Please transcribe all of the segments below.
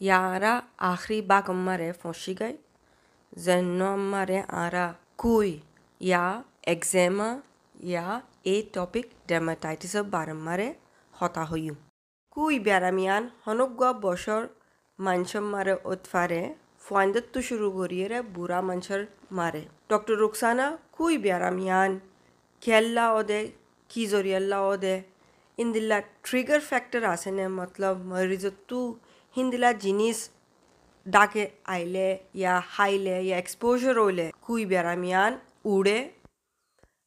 यारा आखिरी बाग अम्मा फौसी गए जैनो अम्मा रे आरा कोई या एग्जेमा या ए टॉपिक डर्माटाइटिस बार अम्मा होता हुई कोई ब्यारा मियान हनुग्वा बशर मंचम मारे उत्फारे फुआंदत तो शुरू हो रही है बुरा मंचर मारे डॉक्टर रुखसाना कोई ब्यारा मियान खेल्ला ओदे की जोरियल्ला ओदे इन दिल्ला ट्रिगर फैक्टर आसे ने मतलब मरीज तू হিন্দিলা জিনিস ডাকে আইলে ইয়া হাইলে ইয়া এক্সপোজার হইলে কুই ব্যারামিয়ান উড়ে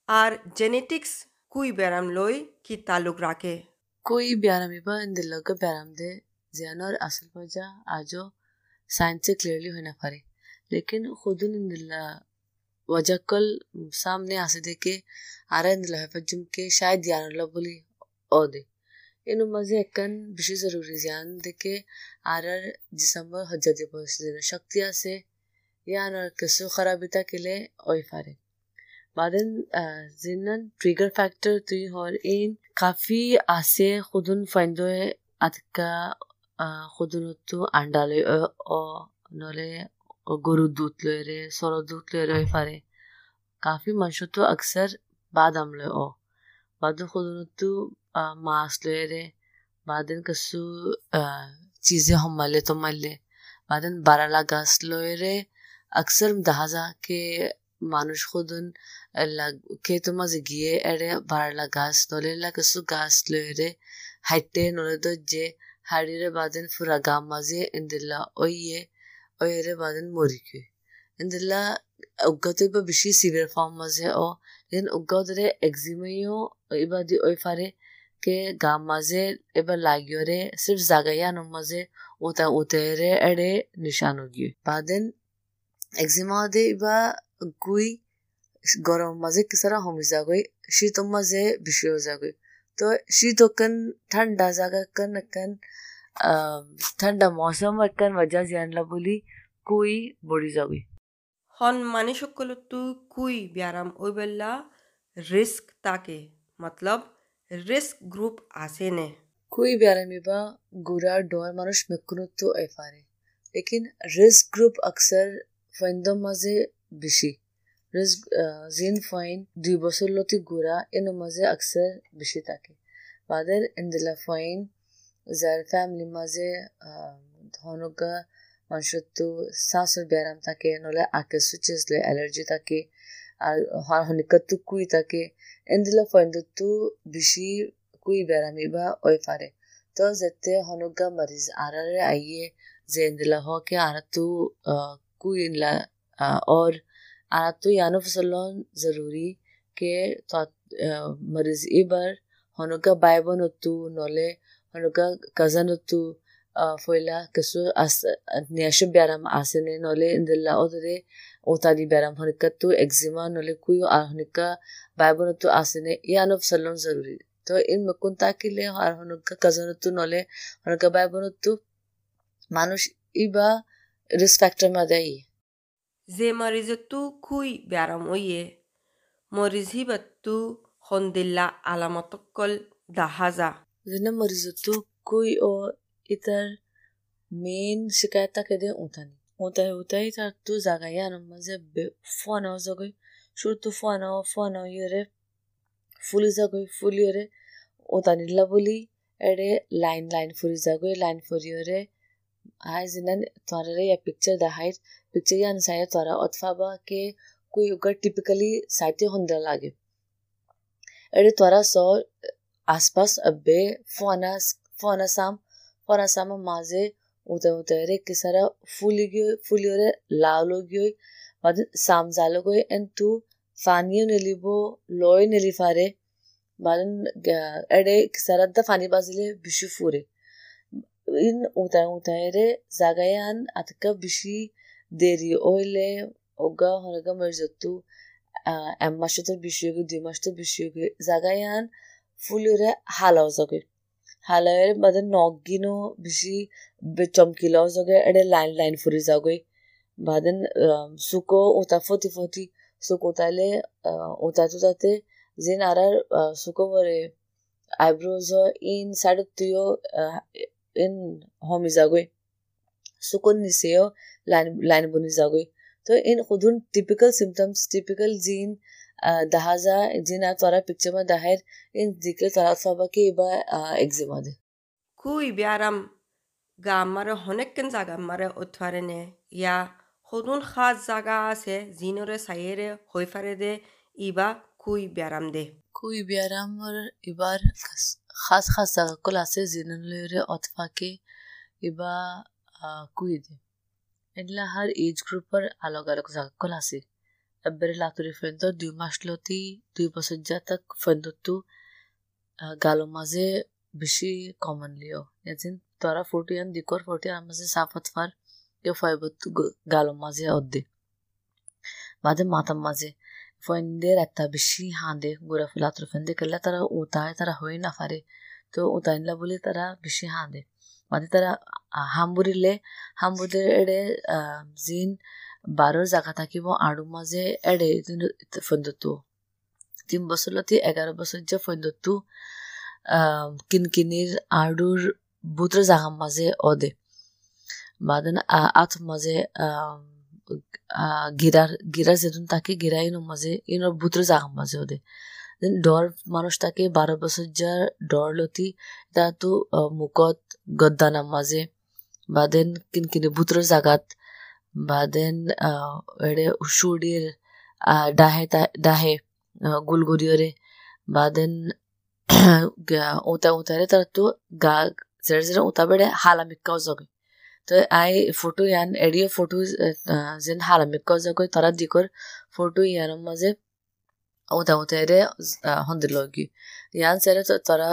আর জেনেটিক্স কুই ব্যারাম লই কি তালুক রাখে कोई ब्यारामी बा इंदिल्ला का ब्याराम दे जियानर असल वजह आजो साइंस से क्लियरली होना पारे लेकिन खुदुन इंदिल्ला वजह कल सामने आसे दे के आरा इंदिल्ला है जुम के शायद यानर बोली ओ दे inu maze ekkan beshi zaruri ziyan deke arar jisambar hajjadi bosdina shakti ase yanar kesu kharabita kile oy fare بعدين जिन्नन trigger factor तुई हर इन काफी आसे खुदुन फाइंदो अतका खुदुन तो अंडाले ओ नले गरु दूत लरे सरो दूत लरे फारे काफी मंशो तो अक्सर बाद हमले ओ बाद खुदुन तो मास लरे बादन कसु चीजें हम मले तो मले बादन बाराला गास लरे अक्सर दहाजा के মানুষ খুদুন খেতো মাঝে গিয়ে এরে বাড়লা গাছ নলেলা কিছু গাছ লইরে হাইটে নলে দজ্জে হাড়িরে বাদেন ফুরা গাম মাঝে ইন্দিল্লা ওইয়ে ওইরে বাদেন মরিকে ইন্দিল্লা উগ্গতে বা বেশি সিভিয়ার ফর্ম মাঝে ও লেকিন উগ্গদরে এক্সিমাইও ইবাদি ওই ফারে কে গাম মাঝে এবার লাগিওরে সির্ফ জাগাইয়ানো মাঝে ওটা উতেরে এড়ে নিশানো গিয়ে বাদেন এক্সিমা দে ইবা গুই গরম মাঝে কিসারা হমি যাগই শীত মাঝে বেশি হয়ে যাগই তো শীত ওখান ঠান্ডা জায়গা কান একান হন মানুষসকলতো কুই ব্যারাম ওইবেলা রিস্ক তাকে। মতলব, রিস্ক গ্রুপ আসেনে কুই ব্যারামি বা গুরার ডোয়ার মানুষ মেকুনুত এফারে। লেকিন রিস্ক গ্রুপ আকসার ফাইন্দম মাঝে বেশি। রিস্ক জিন ফাইন দুই বছর লতি গুরা এন মাঝে আকসার বেশি থাকে বাদের এন্দেলা ফাইন, যার ফ্যামিলি মাঝে ধনকা মানুষের তো শ্বাসের ব্যায়াম থাকে নলে আকে সুচেসলে অ্যালার্জি থাকে আর হনিকার তো কুই থাকে ইন্দিলা ফাইন তো বেশি কুই ব্যায়ামি বা ওই পারে তো যেতে হনুকা মরিজ আরারে আইয়ে যে ইন্দিলা হকে আর তো कुई ला और आना तो यानो फसलों जरूरी के तो मरीज इबर हनुका बायबन होतु नले Hanukkah cousin होतु foila kasu niashu biaram asene nole indilla odore otadi biaram honika tu eczema nole kuyo ar honika baibona tu asene yanof salon zaruri তো ইন মকুন্তা কিলে আর হনুকা কাজনতু নলে হনুকা বাইবনতু মানুষ ইবা রিসপেক্টর মা দেই যে মরিজ তু কুই ব্যারাম ওয়ে মরিজ হিবাতু হন্দিল্লা আলামতকল দাহাজা যেন মরিজ তু কুই ও इतर मेन शिकायत के दे उठानी होता है होता है तर तू जागा या नम्मा जे फोन हो जगोई शुरू तू फोन हो फोन हो ये रे फुली जगोई फुली रे उतानी लबुली एडे line line fully Jagoi line fully रे हाय जिनन तोरा रे या पिक्चर द हाइट पिक्चर या नसाया तोरा अथवा के कोई उगर टिपिकली साइते होंदर लागे एडे तोरा सो आसपास अब्बे फोना फोना साम Para samo mazi udan udayrek kisara fulyoy fulyorer laulogyoy badin samzalogoy en tu fanio nelibo loy ne lifare balan ade ede kisaradda fani bazile bishu fure in udan re zagayan atka bishi deri oile oga horaga merzettu এক মাসে তো বিশ যোগে দুই মাস তো বিশ যোগে জাগায়ান ফুলিরে হালাও জগে হালেৰে মানে নগিনো বেছি চমকিল জগে এনে লাইন লাইন ফুৰি যাওঁগৈ বাদেন চুক উঠা ফটি ফটি চুক উঠালে উঠাটো তাতে যেন আৰাৰ চুক পৰে আইব্ৰোজ ইন চাইডত তুইও ইন সমি যাওঁগৈ চুকত নিচেও লাইন লাইন বনি যাওঁগৈ তো ইন সুধোন টিপিকেল চিমটমছ টিপিকেল জিন дахаза дина тара пикчама дахер ин дике тарафаба ке ба экземаде куй биарам гаммар хонеккен загаммар утварене я ходун хаз зага асе зиноре сайере хойфареде иба куй биарам де куй биарам мар ибар хаз хаз зага кул асе зиноре отфаке иба куй де эдла хар эйдж группер алог алог зага кул асе এবারে লাতুরি ফেন্দ দুই মাস লতি দুই বছর যা তাক ফেন্দতো গালো মাঝে বেশি কমনলিও এজিন তারা ফোর্টিয়ান দিকর ফোর্টিয়ান মাঝে সাফাত ফার কেউ ফয়বত গালো মাঝে অদ্দে মাঝে মাথা মাঝে ফেন্দের একটা বেশি হাঁদে গোড়া ফুল লাতুরি ফেন্দে কেলে তারা উতায় তারা হয়ে না ফারে তো উতাইনলা বলে তারা বেশি হাঁদে মাঝে তারা হাম্বুরিলে হাম্বুরদের এড়ে জিন তারা বেশি হাঁদে বাদে তারা হাম্বুরিলে হাম্বুদের এড়ে জিন বারোর জায়গা থাকিব আড়ু মাঝে এড়ে ফন্দতু তিন বছর লতি এগারো বছর যে ফন্দতু কিনকিনির আড়ুর বুত্র জাগা মাঝে অদে। বাদেন আথ মাঝে গিরার গিরার যেদিন তাকে গিরাইন মাঝে ইনর বুত্র জাগা মাঝে অদে। ডর মানুষ তাকে বারো বছর যা ডর লতি তা তো মুকত গদ্দানা মাঝে বাদেন, কিনকিনি বুত্র জাগাত Baden ere ushudir dahe dahe gulguriore baden uta utare tar tu ga zere zere uta bere hala mikka zoge তো আই ফটো ইয়ান এডিও ফটো যেন হারামিক কজাকৈ তারা দিকর ফটো ইয়ানৰ মাজে ওতা ওতাৰে হন্দিল গি ইয়ান চেৰে তারা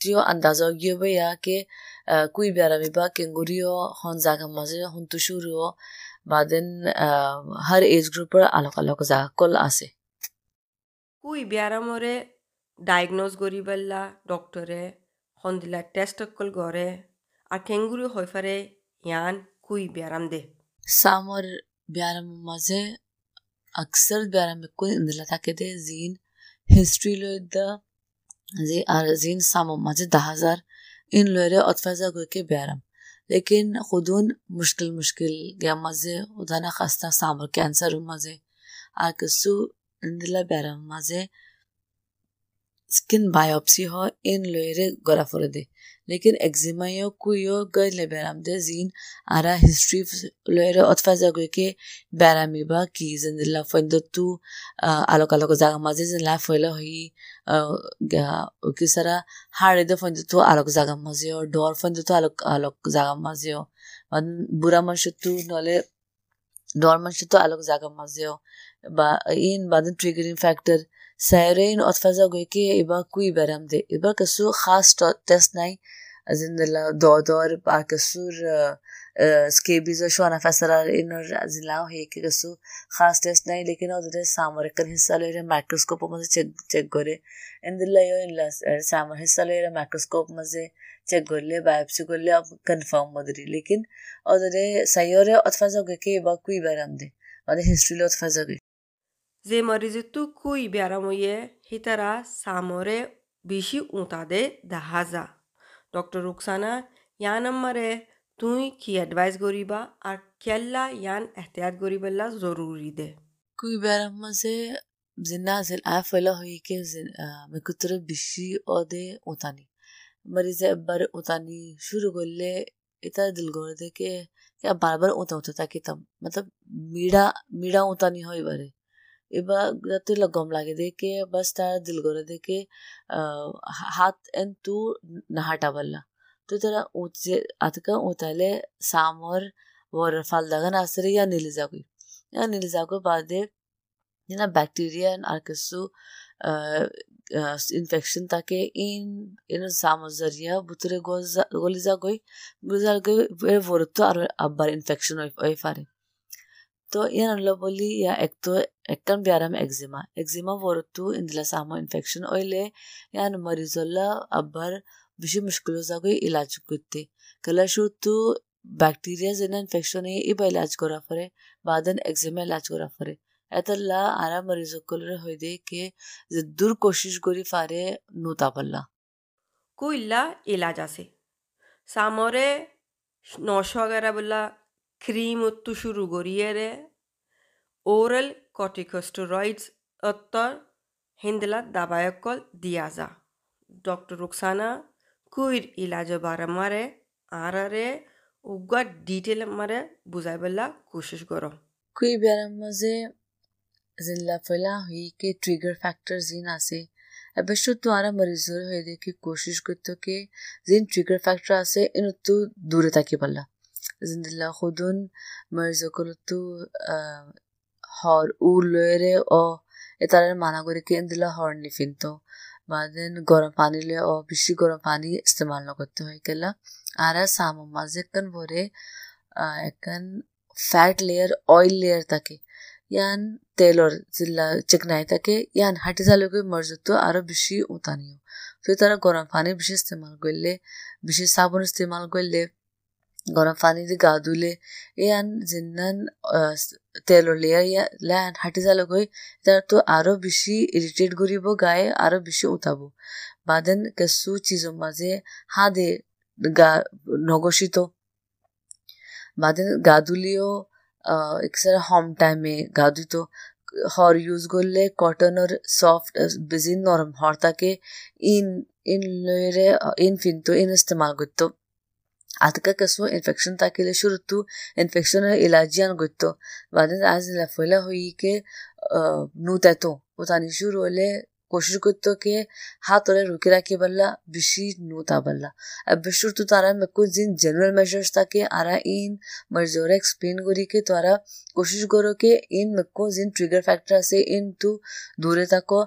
তিয় আন্দাজ গিয়ে বে ইয়াকে কুই বেৰামি বা কেংগুৰিও হন জাগা মাজে হন্তু শুৰু বা بعدين هر এজ গ্রুপৰ আলগ আলগ জাকল আছে। কুই ব্যারামরে ডায়গনোজ গরিবাল্লা ডক্টরে সন্ধিলা টেস্ট অকল গড়ে আর কেঙ্গুরু হইফারে ইয়ান কুই ব্যারাম দে। সামর ব্যারাম মাঝে আকসর ব্যারাম কুই ইন্দিলা থাকে দে জিন হিস্ট্রি লই দা জি আর জিন সামর মাঝে দা হাজার ইন লয়রে অতফাজা গইকে ব্যারাম لیکن خودون مشکل مشکل گیا مزے ادانا خستہ سامر کینسر مزے۔ آرکسو اندلا بیرم مزے۔ سکن بایوپسی ہو ان لویرے گرافردے lekin kuyo gayl baramda zin ara history loero otfa zagwe ke barami ba ki zindin la foindo tu alok alok zaga maze zin la foilo hi ki sara hare da foindo tu alok zaga maze o dor foindo tu alok alok zaga maze o bura manshu tu nole dor manshu tu alok zaga maze o ba in baden triggering factor سائرین اور فضا گوئی کہ ایبا کوئی برم دے۔ ایبا کسو خاص ٹیسٹ نائی زندلا دو دور پا کسور سکیبیز و شوانا فسرار ان اور زندلا ہے کہ کسو خاص ٹیسٹ نائی، لیکن او دے سامر کر حصہ لے رہے، مائکروسکوپ مزے چیک چیک ان دلہ یو ان سامر حصہ لے رہے، مائکروسکوپ مزے چیک کر لے بایپسی کر لے کنفرم مدری لیکن او دے سیور اور فضا گوئی کہ ایبا کوئی برم دے اور ہسٹری لو فضا گوئی۔ যে মরিজে তু কুই ব্যারামইয়ে হিতারা সামরে বেশি উঁতাদে দেখা যা doctor Rukhsana ইয়া নম্বরে তুই কি advice করিবা আর খেললা ইয়ান এহতিয়াত করিবেলা জরুরি দে। কুই ব্যারাম মাঝে জিন্না আসেল আফলা হইকে মেকুতরে বেশি অদে উঁতানি। মরিজে একবার উঁতানি শুরু করলে এটা দিল করে দেখে বারবার উঁতা উঁতে থাকি তাম মতলব মিড়া মিড়া উঁতানি হয় এবারে এবার যাতে গম লাগে দেখে বাস তার দিল করে দেখে হাত এন তু নাহাটা বললা তো তারা উঠছে আতকা উঠালে সামর ওর ফাল ফালদাগান আসরে ইয়া নিলে যাগুই ইয়া নিলে যাগো বাদে না ব্যাকটেরিয়া আর কিছু ইনফেকশন তাকে ইন ইন সামর জরিয়া বুতরে গলি যাগই গুজার গই ভরতো আর আব্বার ইনফেকশন হয়ে পারে বলি ইয়া এক তো একখান ব্যারাম এক্সিমা এক্সিমা বরতু ইন্দিলা সামো ইনফেকশন হইলে ইয়ান মরিজল্লা আব্বার বেশি মুশকিল যাগই ইলাজ করতে কলা শুধু ব্যাকটেরিয়া যেন ইনফেকশন ইবা ইলাজ করা পারে বাদেন এক্সিমা ইলাজ করা পারে এতলা আরা মরিজ কলরে হই দে কে যে দূর কোশিশ করি পারে নুতা পাল্লা কুইল্লা ইলাজ আছে সামরে নশো বলা ক্রিম উত্তু শুরু গরিয়েরে ওরাল কর্টিকোস্টেরয়েডস অত্তর হিন্দলা দাবায়কল দিয়া যা ডক্টর রুকসানা কুইর ইলাজ বারে আরারে উগা ডিটেল মারে বুঝাই বেলা কোশিশ করো কুই ব্যারাম মাঝে জিল্লা ফেলা হুই কে ট্রিগার ফ্যাক্টর জিন আছে এবার তো আরা মরিজর হয়ে দেখি কোশিশ করতো কে জিন ট্রিগার ফ্যাক্টর আছে ইন তো দূরে থাকি পাল্লা জিন্দিল্লা খুদুন মরিজকল তো হর উ লয়েরে ও এতারে মানা করে কে ইন্দিল্লা হর নিফিনতো بعدين গরম পানি লে ও বেশি গরম পানি ইস্তেমাল করতে হয় কেলা আর সামো মাঝে কান ভরে একান ফ্যাট লেয়ার অয়েল লেয়ার থাকে ইয়ান তেলর জিল্লা চিকনাই থাকে ইয়ান হাঁটি জালকে মরজত আরো বেশি উতানিও তো তারা গরম পানি বেশি ইস্তেমাল করলে বেশি সাবুন ইস্তেমাল করলে গরম গা ধুলে ইয়ান জিন্নান তেলৰ লেয়াৰ লেয়ান হাঁটি জালক হৈ তো আরও বেশি ইরিটেট করিব গায়ে আরও বেশি উঠাব বাদেন কিছু চিজৰ মাঝে হাদে গা নগসিত বাদেন গা ধুলিও একসারা হম টাইমে গা ধুইতো হর ইউজ করলে কটনের সফট বেজিন নরম হর থাকে ইন ইন লয়েরে ইন ফিনতো ইন ইস্তেমাল করতো عاتقة كسو انفكشن تاكيل شرطو انفكشن علاجيان قلتو بعدين عايز لفولا هوي كي نوتاتو وتاني شورو اللي কোশিশ করতো কে হাত ওরে রুকে রাখি বললা বেশি নুতা বললা আর বিশুর তো তারা মেকু জিন জেনারেল মেজার্স থাকে আরা ইন মর্জোরা এক্সপ্লেন করি কে তোরা কোশিশ করো কে ইন মেকু জিন ট্রিগার ফ্যাক্টর আছে ইন তু দূরে থাকো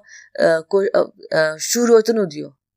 শুরু হইতো নদিও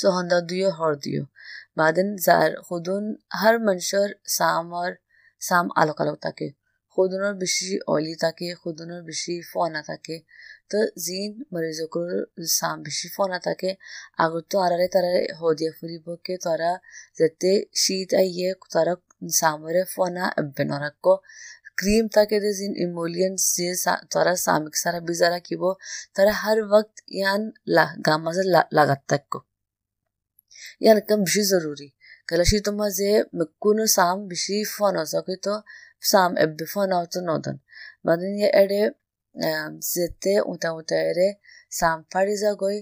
سوهندادوی هاردیو بعدن زر خودون هر منشر اور سام علاقه تاکه اور بشی اولی تاکه اور بشی فونا تاکه تو زین، مریض کو سام، بشی فونا تاکه اگر تو آراره تاره هودیه فری بو که تارا زده شید ایه تارا سامره فونا بنارکو کریم تھا کہ زین ایمولین سے سا، تارا سامک سارا بیزارا کی وہ تارا ہر وقت یان گاما سے لگت تک کو كان بشي ضروري كلا شي تما زي مكونو سام بشي فانا زاكيتو سام ابي فانا نودن بعدين يا اري زيته وتا وتا اري سام ফারিজা গই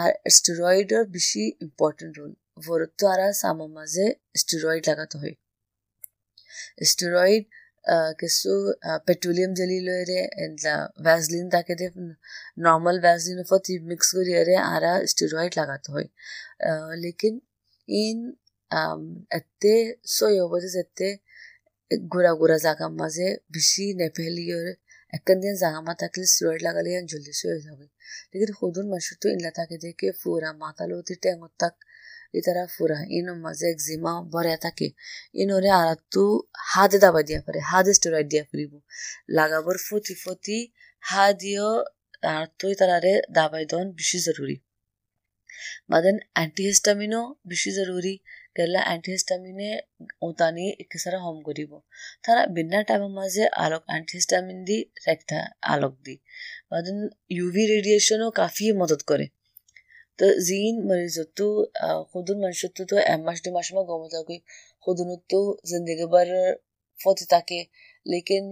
আর স্টেরয়েডের বেশি ইম্পর্টেন্ট রোল ভরত দ্বারা সামো মাঝে স্টেরয়েড লাগাতে হয় স্টেরয়েড কিছু পেট্রোলিয়াম জেলি লয়রে ভ্যাসলিন তাকে নর্মাল ভ্যাসলিন ফতি মিক্স করিয়ারে আরা স্টেরয়েড লাগাতে হয় লেকিন ইন এতে সই অবধি যেতে ঘোরা ঘোরা জাগা মাঝে বেশি নেফেলিয়র একখান দিন জাগা মা থাকলে স্টেরয়েড লাগালে জলদি সই হয়ে যাবে লেকিন মানুষ তো ইনলা থাকে দেখে ফুরা মাথা লতি তাক ইতারা ফুরা ইন মাঝে একজিমা ভরে থাকে ইনরে আরাতু হাতে দাবা দিয়া পারে হাতে স্টেরয়েড দিয়া ফুরিব লাগাবর ফতি ফতি হা দিও আর তো তারারে দাবাই দন বেশি জরুরি বাদেন অ্যান্টিহিস্টামিনও বেশি জরুরি কেলা অ্যান্টিহিস্টামিনে ওতানি একেসারা হম করিব তারা বিনা টাইমের মাঝে আলোক অ্যান্টিহিস্টামিন দি রেখতা আলোক দি বাদেন ইউভি রেডিয়েশনও কাফি মদত করে জিন মরিজতো খুদুন মানুষত্ব তো এক মাস দুই মাস মা গমে থাকে খুদুনতো জিন্দগি বার ফতি থাকে লেকিন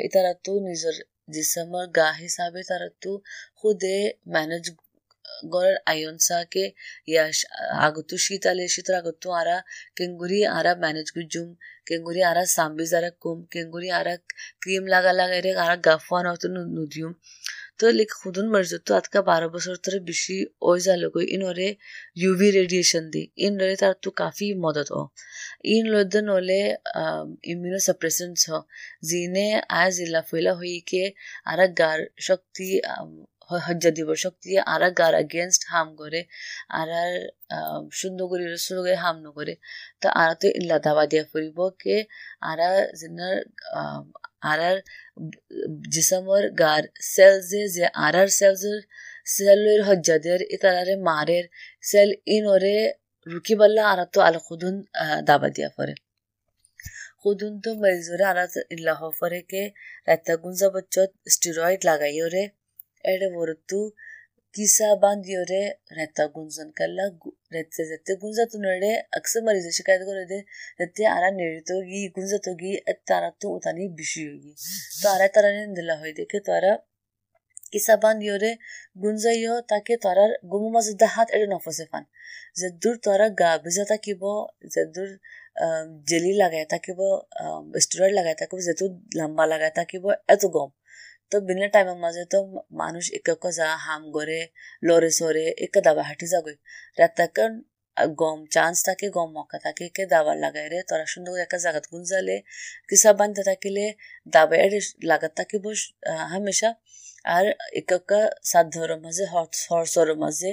ইতারা তো নিজের জিসমর গা হিসাবে তারা তো খুদে ম্যানেজ গড়ের আয়নসাকে ইয়া আগতো শীতালে শীতর আগতো আরা কেঙ্গুরি আরা ম্যানেজ গুজুম কেঙ্গুরি আরা সাম্বি যারা কুম কেঙ্গুরি আরা ক্রিম লাগা লাগাই রে আরা গাফওয়ান হতো নুদিউম লেক খুদুন মরজতো আজকা বারো বছর ধরে বেশি ওই যালো গই ইনরে ইউভি রেডিয়েশন দি। ইন রে তার তো কাফি মদত হ ইন লদন হলে ইমিউনো সাপ্রেসেন্টস হ। জিনে আজ ইলা ফুলা হই কে আরা গার শক্তি হজ্জা দিব শক্তি আরা গার আগেনস্ট হাম করে আরার সুন্দর করে সুন্দর হাম নকরে তো আরা তো ইল্লা দাবা দিয়া ফুরিব কে আরা জিনার আরার জিসমর গার সেলজে যে আরার সেলজের সেলের হজ্জাদের ইতারারে মারের সেল ইনরে রুকি বললা আর তো আল খুদুন দাবা দিয়া পরে খুদুন তো মরিজরে আর ইল্লাহ হফরে কে রাতা গুঞ্জা বচ্চত স্টিরয়েড লাগাইয়রে এড়ে বরতু কিসা বান্দিয়রে রেতা গুঞ্জন কল্লা রেতে যেতে গুঞ্জা তো নড়ে अक्सर मरीज शिकायत করে দে রেতে আরা নেড়িত গি গুঞ্জা তো গি তারা তো উতানি বেশি হই তো আরা তারা দিলা হয় দেখে তারা কিসা বান্দিয়রে গুঞ্জাইও তাকে তারার গুমু মাঝে হাত এড়ে নফসে ফান যে দূর তারা গা ভিজা থাকিব যে দূর জেলি লাগাই থাকিব স্টেরয়েড লাগাই থাকিব যেহেতু লম্বা লাগাই থাকিব এত গম তো বিনা টাইমের মাঝে তো মানুষ এক যা, হাম করে লরে সরে এক দাবা হাঁটি যাগই রাতাকান গম চান্স থাকে, গম মক্কা থাকে কে দাবার লাগাই রে তোরা সুন্দর একটা জায়গাত গুঞ্জালে কিসা বান্ধে থাকিলে দাবা এর লাগাত থাকিব হামেশা। আর এক সাধ্যর মাঝে হর্সর মাঝে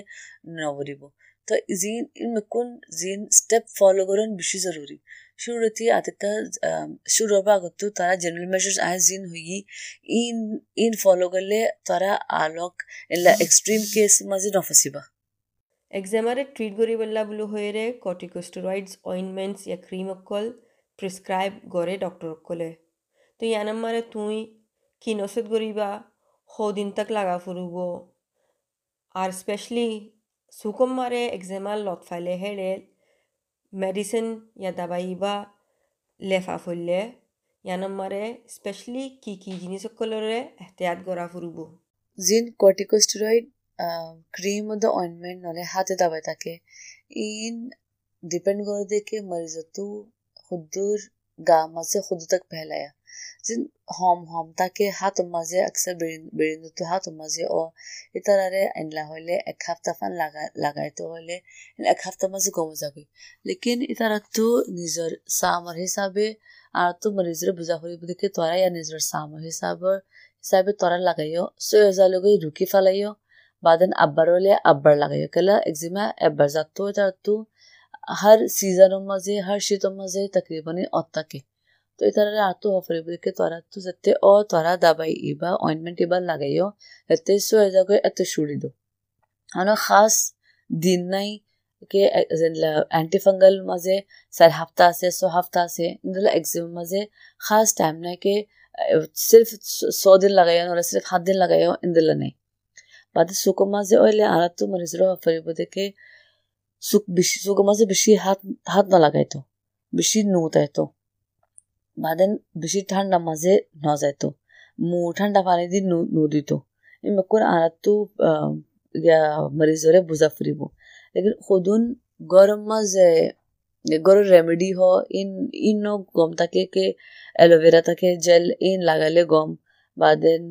নবরিব তো জিন ইমকুন জিন স্টেপ ফলো করুন বেশি জরুরি আতিকা শুরুবা আগতো তারা জেনারেল মেজার্স আয় জিন হই ইন ইন ফলো করলে তারা আলোক এলা এক্সট্রিম কেস মাঝে নফসিবা এক্সামারে ট্রিট কৰিবলা বোলো হৈৰে কৰ্টিকষ্টেৰইডছ অইনমেণ্টছ ইয়া ক্ৰীম অকল প্রেসক্রাইব প্ৰিছক্ৰাইব কৰে ডক্টৰসকলে তো ইয়ানামাৰে তুই কি কিনচত কৰিবা সদিন তাক লাগা ফুৰিব আর স্পেশালি সুকম মারে এক্সামার লত ফাইলে হেড়ে মেডিসিন ইয়া দাবাইবা লেফা ফুললে ইয়ানামারে স্পেশালি কি কি জিনিস সকলরে এহতিয়াত করা ফুরব জিন কর্টিকোস্টেরয়েড ক্রিম দ অয়েন্টমেন্ট নহলে হাতে দাবাই থাকে ইন ডিপেন্ড করে দেখে মরিজতু गा مزے खुद तक फैलाया जिन हम हम تاکہ हाथ مزے अक्सर برند तो हाथ مزے और اتنا رے होले एक हफ्ता फन लगा लगाए तो होले एक हफ्ता ایک ہفتہ مزے گم جا گئی لیکن اتنا تو نظر سامر আর তো মরিজরে বুঝা হই বুদিকে তোরা ইয়া নিজর সাম হিসাবর হিসাবে তোরা লাগাইও সোয়াজা লগে রুকি ফালাইও বাদন আব্বার হলে আব্বার লাগাইও কেলা এক্সিমা এব্বার এটা তো হর সিজনের মাঝে হর শীতর মাঝে তকরিবন অত্তাকে তো এই তারা আতো অফরে বুলিকে তোরা যাতে অ তোরা দাবাই ইবা অয়েন্টমেন্ট ইবা লাগাইও যাতে সো এজাকে এতে চুৰি দো আৰু খাচ দিন নাই কে এণ্টিফাংগাল মাজে মাঝে স্যার আছে সো হাফতা আছে ইন্দুলা এক্সিমাম মাজে খাচ টাইম নাই কে চিৰ্ফ ছদিন দিন নহলে চিৰ্ফ সাত দিন লাগাইও ইন্দুলা নাই বাদে সুকো মাঝে ওইলে আরাতো মরিজরো অফরে বুলিকে বেশি সুখ মাঝে বেশি হাত না বেশি নুতাইতো বাদেন বেশি ঠান্ডা মাঝে ন যাইতো মু ঠান্ডা পানি দি নু দিত ইমাকুন আনাতো মরিজরে বুঝা ফুরিব লেকিন খুদুন গরম মাঝে গরম রেমেডি হ, ইন ইন গম থাকে কে অ্যালোভেরা থাকে জেল ইন লাগালে গম। বাদেন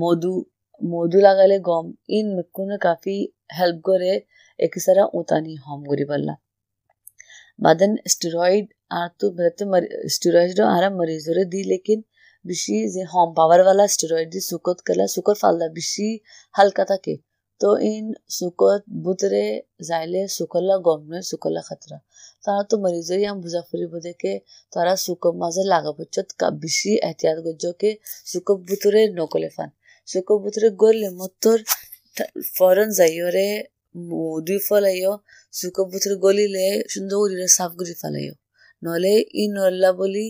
মধু মধু লাগালে গম। ইন মেকুনে কাফি হেল্প করে একসারা উতানি হম করি পারলা বাদেন স্টেরয়েড আর তো বেরতে স্টেরয়েড আরা মরিজরে দি, লেকিন বেশি যে হম পাওয়ার वाला স্টেরয়েড দি সুকত কলা সুকর ফালদা বেশি হালকা থাকে। তো ইন সুকত বুতরে যাইলে সুকলা গমনে সুকলা খাতরা। তারা তো মরিজরি আম বুঝা ফুরিব দেখে তারা সুক মাঝে লাগাব বেশি এহতিয়াত গজ্জকে সুক বুতরে নকলে ফান। সুক বুতরে গড়লে মতর ফরন যাইয়রে দুই ফলাইও সুক বুতরে গলিলে সুন্দর করে সাফ করে ফেলাইও নহলে ই নল্লা বলি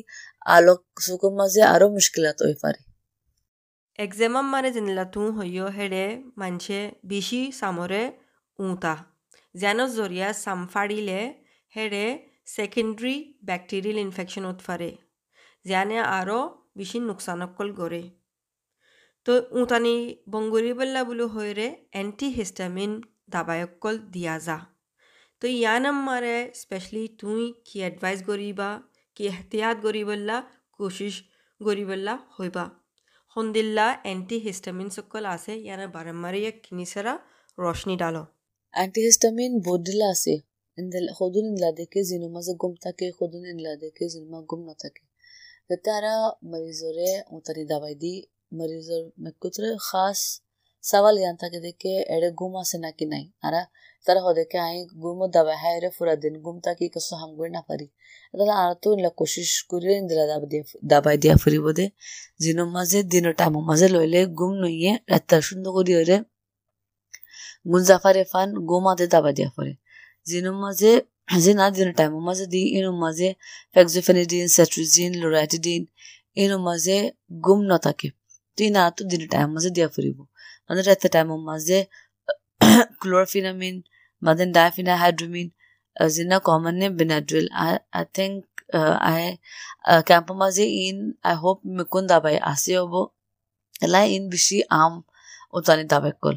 আলোক সুক মাঝে আরও মুশকিলাত হয়ে পারে এক্সামাম মানে যেনিলা তুঁ হইয় হেডে মানছে বেশি সামরে উঁতা যেন জরিয়া সাম ফাড়িলে হেডে সেকেন্ডারি ব্যাকটেরিয়াল ইনফেকশন উৎফারে যেনে আরও বেশি নোকসানকল করে তো উঁতানি বঙ্গুরি বল্লা বলো হইরে এন্টি হিস্টামিন দাবায়কল দিয়া যা। তো ইয়ানাম মারে স্পেশালি তুই কি এডভাইস করিবা কি এহতিয়াত করিবল্লা কোশিশ করিবল্লা হইবা। হন্দিল্লা এন্টি হিস্টামিন সকল আছে, ইয়ানা এক কিনিসারা রোশনি ডালো। অ্যান্টিহিস্টামিন বডিলা আছে সদুন ইনলা দেখে মাঝে গুম থাকে সদুন ইনলা দেখে জিনো গুম না থাকে। তারা মরিজরে দাবাই দি মরিজর মেকুতরে খাস সওয়াল ইয়ান থাকে দেখে এড়ে ঘুম আসে নাকি নাই আর তারা হদেকে আই ঘুম দাবা হায় রে ফুরা দিন ঘুম তাকি কসো হাম করে না পারি তাহলে আর তো ইলা কোশিশ করে ইন্দিলা দাবা দিয়ে দাবাই দিয়া ফুরিব দে জিনো মাঝে দিনের টাইম মাঝে লইলে ঘুম নইয়ে রাত্তা সুন্দর করি ওরে গুণ জাফারে ফান গোমাতে দাবা দিয়া ফুরে জিনো মাঝে জিনা দিনের টাইম মাঝে দি ইনো মাঝে ফেক্সোফেনিডিন সেট্রিজিন লোরাটিডিন ইনো মাঝে ঘুম নথাকে তুই না তো দিনের টাইম মাঝে দিয়া ফুরিব মানে রাতে টাইম মাঝে ক্লোরফিনামিন মাদেন ডায়াফিনা হাইড্রোমিন জিনা কমন নে Benadryl I think I camp মাঝে ইন আই হোপ মেকুন দাবাই আসি হব এলা ইন বেশি আম ওতানি দাবাই কল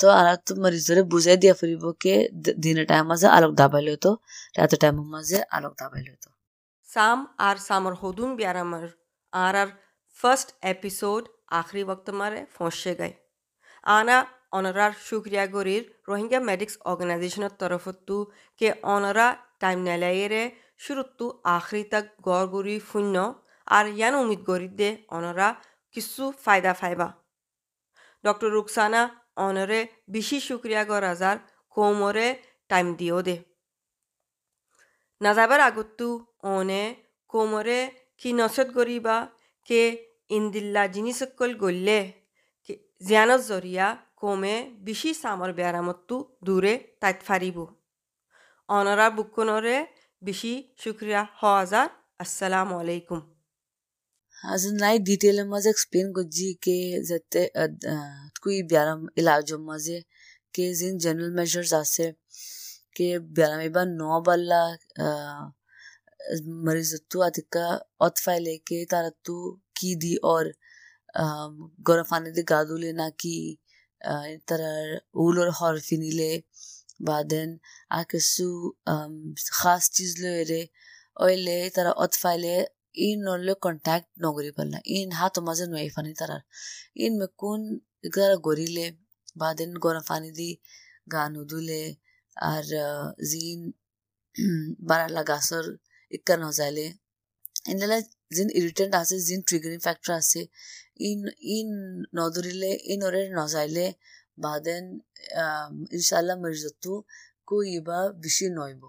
তো আর তো মরিজরে বুঝাই দিয়া ফুরিব কে দিনের টাইম মাঝে আলোক দাবাই লইতো রাতের টাইম মাঝে আলোক দাবাই লইতো साम are sambar होदून ब्यारामर are are first episode आखिरी वक्त मारे फौसे गए आना অনারার শুক্রিয়া গরির রোহিঙ্গা মেডিক্স অর্গানাইজেশনের তরফতো কে অনারা টাইম নেলাইয়েরে শুরুত্তু আখরি তাক গড় গড়ি শূন্য আর ইয়ান উমিদ গরি দে অনারা কিছু ফায়দা ফাইবা ডক্টর রুকসানা অনরে বেশি শুক্রিয়া গর আজার কোমরে টাইম দিও দে নাযাবার আগতো অনে কোমরে কি নচত গরিবা কে جنی گلپ کو مریض کا لے کے কি দি और গরম পানি দিয়ে গা ধুলে নাকি তারার উলোর হর ফিনিলে বাদেন আর কিছু খাস চিজ লয়ে ওইলে তারা অতফাইলে ইন নলে কন্ট্যাক্ট নগরি পারলা ইন হাত মাঝে নয় ফানি তারার ইন মে কোন তারা গরিলে বাদেন গরম পানি দি গা নুধুলে আর জিন বারালা গাছর ইক্কা নজাইলে ইনলা জিন ইরিটেন্ট আছে জিন ট্রিগারিং ফ্যাক্টর আছে, ইন ইন নদরিলে ইন ওরে নজাইলে, বা দেন ইনশাল্লাহ কৈ ইবা বেশি নইব